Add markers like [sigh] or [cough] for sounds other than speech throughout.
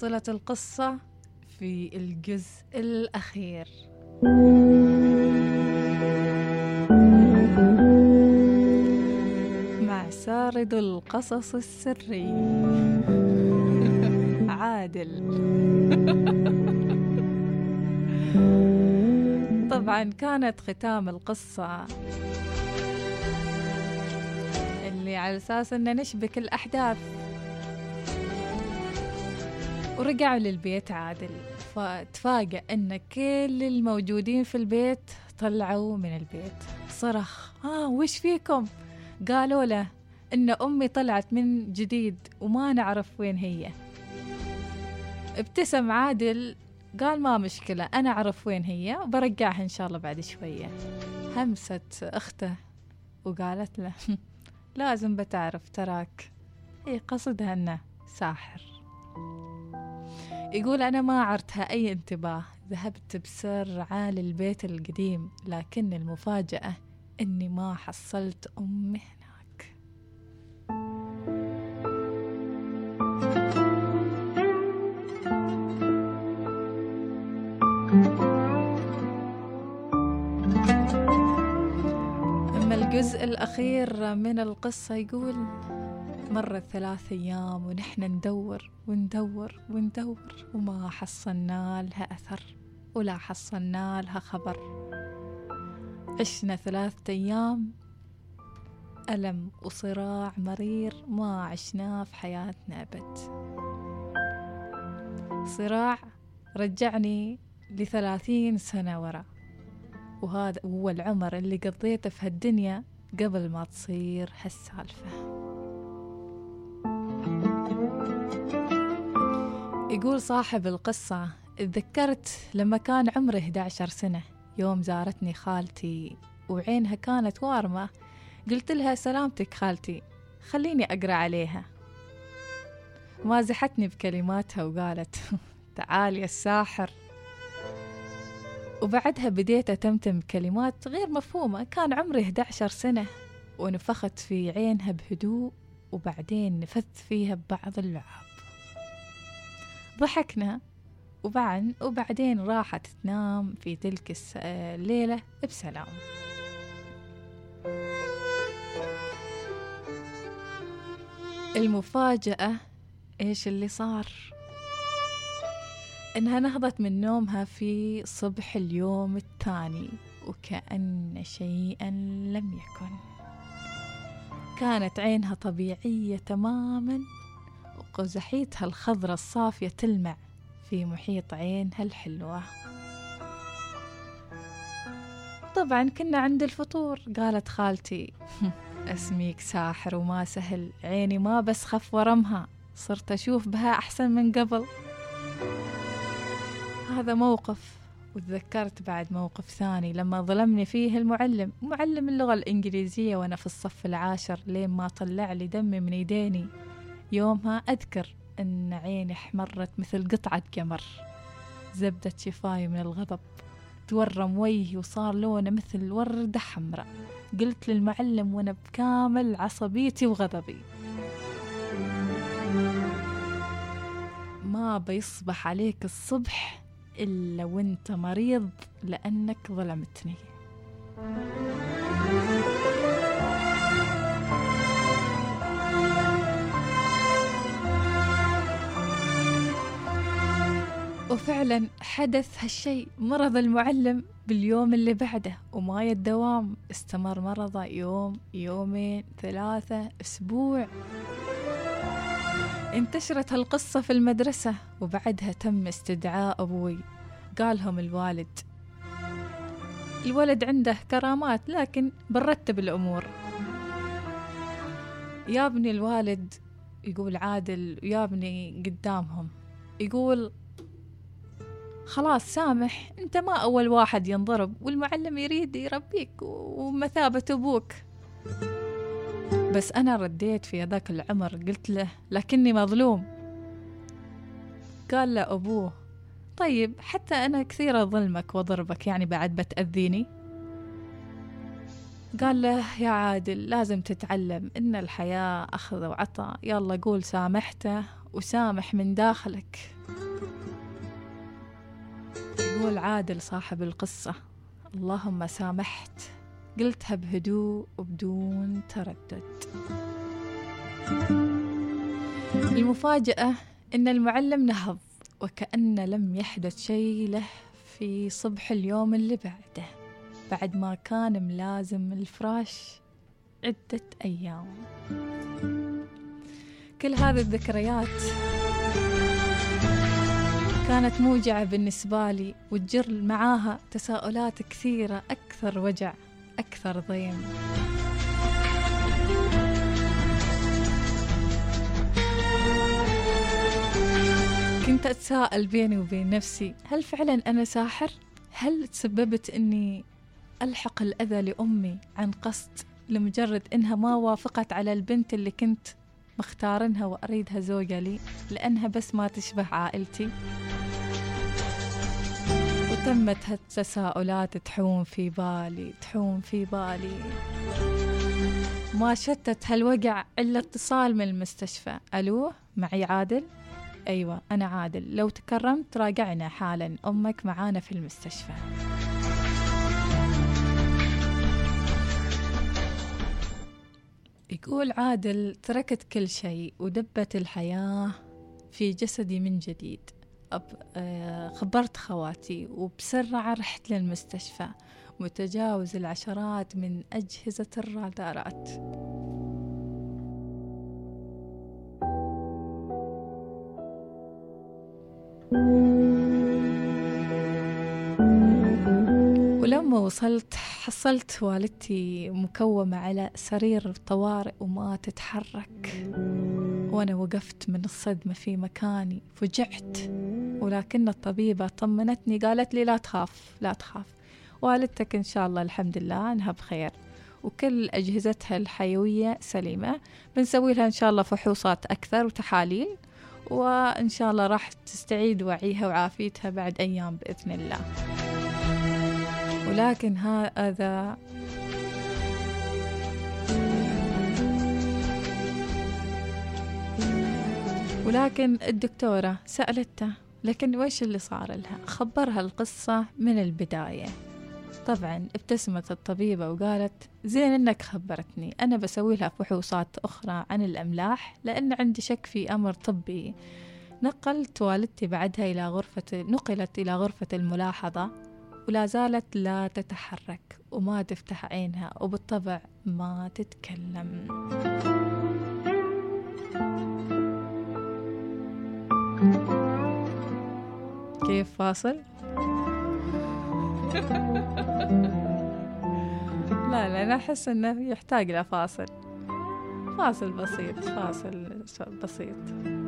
واصلة القصة في الجزء الأخير. مع سارد القصص السري. عادل. طبعا كانت ختام القصة. اللي على أساس أن نشبك الأحداث. ورجعوا للبيت عادل. فتفاجأ أن كل الموجودين في البيت طلعوا من البيت. صرخ ها آه وش فيكم؟ قالوا له إن أمي طلعت من جديد وما نعرف وين هي. ابتسم عادل قال ما مشكلة أنا أعرف وين هي وبرجعها إن شاء الله بعد شوية. همست أخته وقالت له [laughs] لازم بتعرف تراك. هي قصدها أنه ساحر. يقول أنا ما عرتها أي انتباه ذهبت بسرعة للبيت القديم لكن المفاجأة أني ما حصلت أمي هناك. أما الجزء الأخير من القصة يقول مرت ثلاث أيام ونحن ندور وندور وندور وما حصلنا لها أثر ولا حصلنا لها خبر. عشنا ثلاثة أيام ألم وصراع مرير ما عشناه في حياتنا أبد. صراع رجعني لثلاثين سنة ورا وهذا هو العمر اللي قضيته في هالدنيا قبل ما تصير هالسالفة. يقول صاحب القصة تذكرت لما كان عمري 11 سنة يوم زارتني خالتي وعينها كانت وارمة. قلت لها سلامتك خالتي خليني أقرأ عليها. مازحتني بكلماتها وقالت [laughs] تعال يا الساحر. وبعدها بديت أتمتم كلمات غير مفهومة. كان عمري 11 سنة ونفخت في عينها بهدوء وبعدين نفثت فيها ببعض اللعاب ضحكنا. وبعن وبعدين راحت تنام في تلك الليلة بسلام. المفاجأة إيش اللي صار؟ إنها نهضت من نومها في صبح اليوم الثاني وكأن شيئا لم يكن. كانت عينها طبيعية تماما. وقزحيتها الخضرة الصافية تلمع في محيط عينها الحلوة طبعا كنا عند الفطور قالت خالتي. [laughs] اسميك ساحر وما سهل. عيني ما بس خف ورمها. صرت أشوف بها أحسن من قبل. هذا موقف وتذكرت بعد موقف ثاني لما ظلمني فيه المعلم. معلم اللغة الإنجليزية وأنا في الصف العاشر لين ما طلع لي دمي من يديني. يومها أذكر أن عيني احمرت مثل قطعة قمر. زبدت شفاي من الغضب تورم وجهي وصار لونه مثل وردة حمراء. قلت للمعلم وأنا بكامل عصبيتي وغضبي. ما بيصبح عليك الصبح إلا وأنت مريض لأنك ظلمتني. وفعلا حدث هالشيء مرض المعلم باليوم اللي بعده وما الدوام استمر مرضه يوم يومين ثلاثة أسبوع. انتشرت هالقصة في المدرسة وبعدها تم استدعاء أبوي. قالهم الوالد الولد عنده كرامات لكن بنرتب الأمور. يا ابني الوالد يقول عادل يا ابني قدامهم. يقول خلاص سامح انت ما أول واحد ينضرب والمعلم يريد يربيك ومثابة أبوك. بس أنا رديت في هذاك العمر قلت له لكني مظلوم. قال له أبوه طيب حتى أنا كثير أظلمك وأضربك يعني بعد بتأذيني؟ قال له يا عادل لازم تتعلم إن الحياة أخذ وعطاء. يلا قول سامحته وسامح من داخلك. يقول عادل صاحب القصة. اللهم سامحت. قلتها بهدوء وبدون تردد. المفاجأة إن المعلم نهض وكأن لم يحدث شيء له في صبح اليوم اللي بعده. بعد ما كان ملازم الفراش عدة أيام. كل هذه الذكريات كانت موجعة بالنسبة لي وتجر معاها تساؤلات كثيرة أكثر وجع أكثر ضيم. كنت أتساءل بيني وبين نفسي هل فعلا أنا ساحر؟ هل تسببت أني ألحق الأذى لأمي عن قصد لمجرد إنها ما وافقت على البنت اللي كنت مختارنها وأريدها زوجة لي؟ لأنها بس ما تشبه عائلتي. وتمت هالتساؤلات تحوم في بالي تحوم في بالي. ما شتت هالوقع إلا اتصال من المستشفى. ألو؟ معي عادل؟ أيوة أنا عادل. لو تكرمت راجعنا حالا. أمك معانا في المستشفى. يقول عادل تركت كل شيء ودبت الحياة في جسدي من جديد. خبرت خواتي وبسرعة رحت للمستشفى وتجاوز العشرات من أجهزة الرادارات. ولما وصلت حصلت والدتي مكومة على سرير طوارئ وما تتحرك. وأنا وقفت من الصدمة في مكاني فجعت. ولكن الطبيبة طمنتني قالت لي لا تخاف لا تخاف. والدتك إن شاء الله الحمد لله أنها بخير. وكل أجهزتها الحيوية سليمة. بنسوي لها إن شاء الله فحوصات أكثر وتحاليل. وإن شاء الله راح تستعيد وعيها وعافيتها بعد أيام بإذن الله. ولكن هذا ولكن الدكتورة سألته لكن وش اللي صار لها؟ خبرها القصة من البداية. طبعا ابتسمت الطبيبة وقالت زين إنك خبرتني. أنا بسوي لها فحوصات أخرى عن الأملاح لأن عندي شك في أمر طبي. نقلت والدتي بعدها إلى غرفة نقلت إلى غرفة الملاحظة ولا زالت لا تتحرك وما تفتح عينها وبالطبع ما تتكلم. كيف فاصل؟ [laughs] لا لا أنا أحس إنه يحتاج إلى فاصل فاصل بسيط فاصل بسيط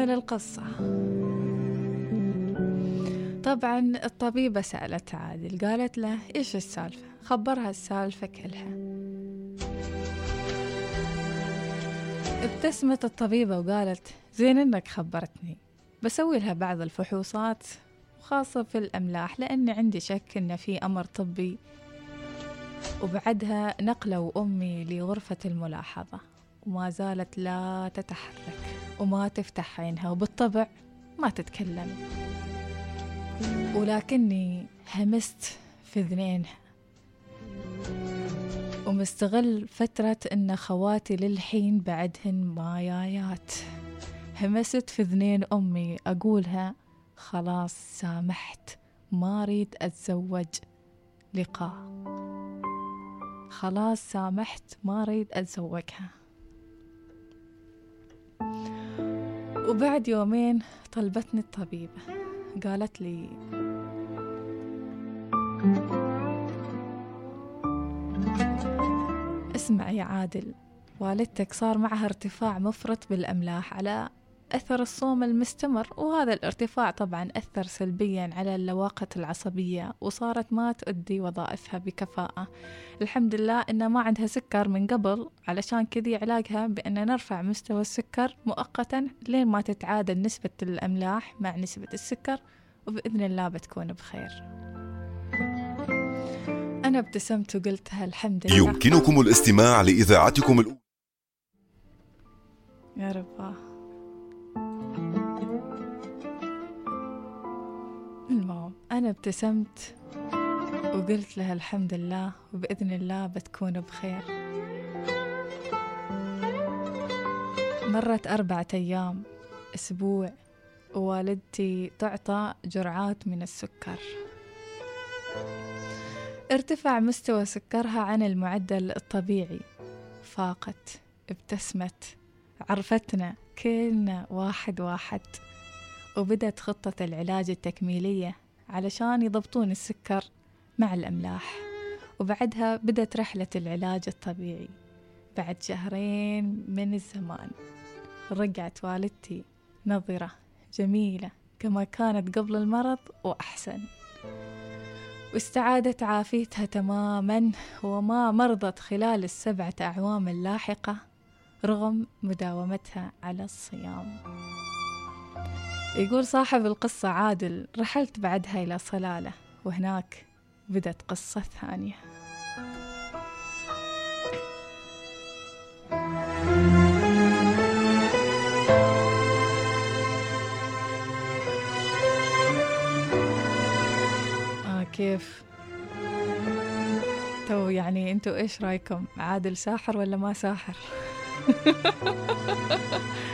نكمل القصة. طبعا الطبيبة سألت عادل قالت له إيش السالفة؟ خبرها السالفة كلها. ابتسمت الطبيبة وقالت زين إنك خبرتني بسوي لها بعض الفحوصات وخاصة في الأملاح لأني عندي شك إن في أمر طبي. وبعدها نقلوا أمي لغرفة الملاحظة وما زالت لا تتحرك. وما تفتح عينها وبالطبع ما تتكلم. ولكني همست في ذنينها ومستغل فترة إن خواتي للحين بعدهن مايايات همست في ذنين أمي أقولها خلاص سامحت ما أريد أتزوج. لقاء. خلاص سامحت ما أريد أتزوجها. وبعد يومين طلبتني الطبيبة قالت لي اسمع يا عادل والدتك صار معها ارتفاع مفرط بالأملاح على أثر الصوم المستمر وهذا الارتفاع طبعا أثر سلبيا على اللواقة العصبية وصارت ما تؤدي وظائفها بكفاءة. الحمد لله إنها ما عندها سكر من قبل علشان كذي علاجها بأن نرفع مستوى السكر مؤقتا لين ما تتعادل نسبة الأملاح مع نسبة السكر وبإذن الله بتكون بخير. أنا ابتسمت وقلتها الحمد لله. يمكنكم الاستماع لإذاعتكم الأولى. يا رب. أنا ابتسمت وقلت لها الحمد لله وبإذن الله بتكون بخير. مرت أربعة أيام أسبوع ووالدتي تعطى جرعات من السكر. ارتفع مستوى سكرها عن المعدل الطبيعي فاقت ابتسمت عرفتنا كلنا واحد واحد وبدت خطة العلاج التكميلية. علشان يضبطون السكر مع الأملاح. وبعدها بدت رحلة العلاج الطبيعي. بعد شهرين من الزمان. رجعت والدتي نظرة جميلة كما كانت قبل المرض وأحسن. واستعادت عافيتها تماما وما مرضت خلال السبعة أعوام اللاحقة رغم مداومتها على الصيام. يقول صاحب القصة عادل رحلت بعدها إلى صلالة وهناك بدت قصة ثانية. آه كيف؟ تو يعني أنتوا إيش رأيكم؟ عادل ساحر ولا ما ساحر؟ [laughs]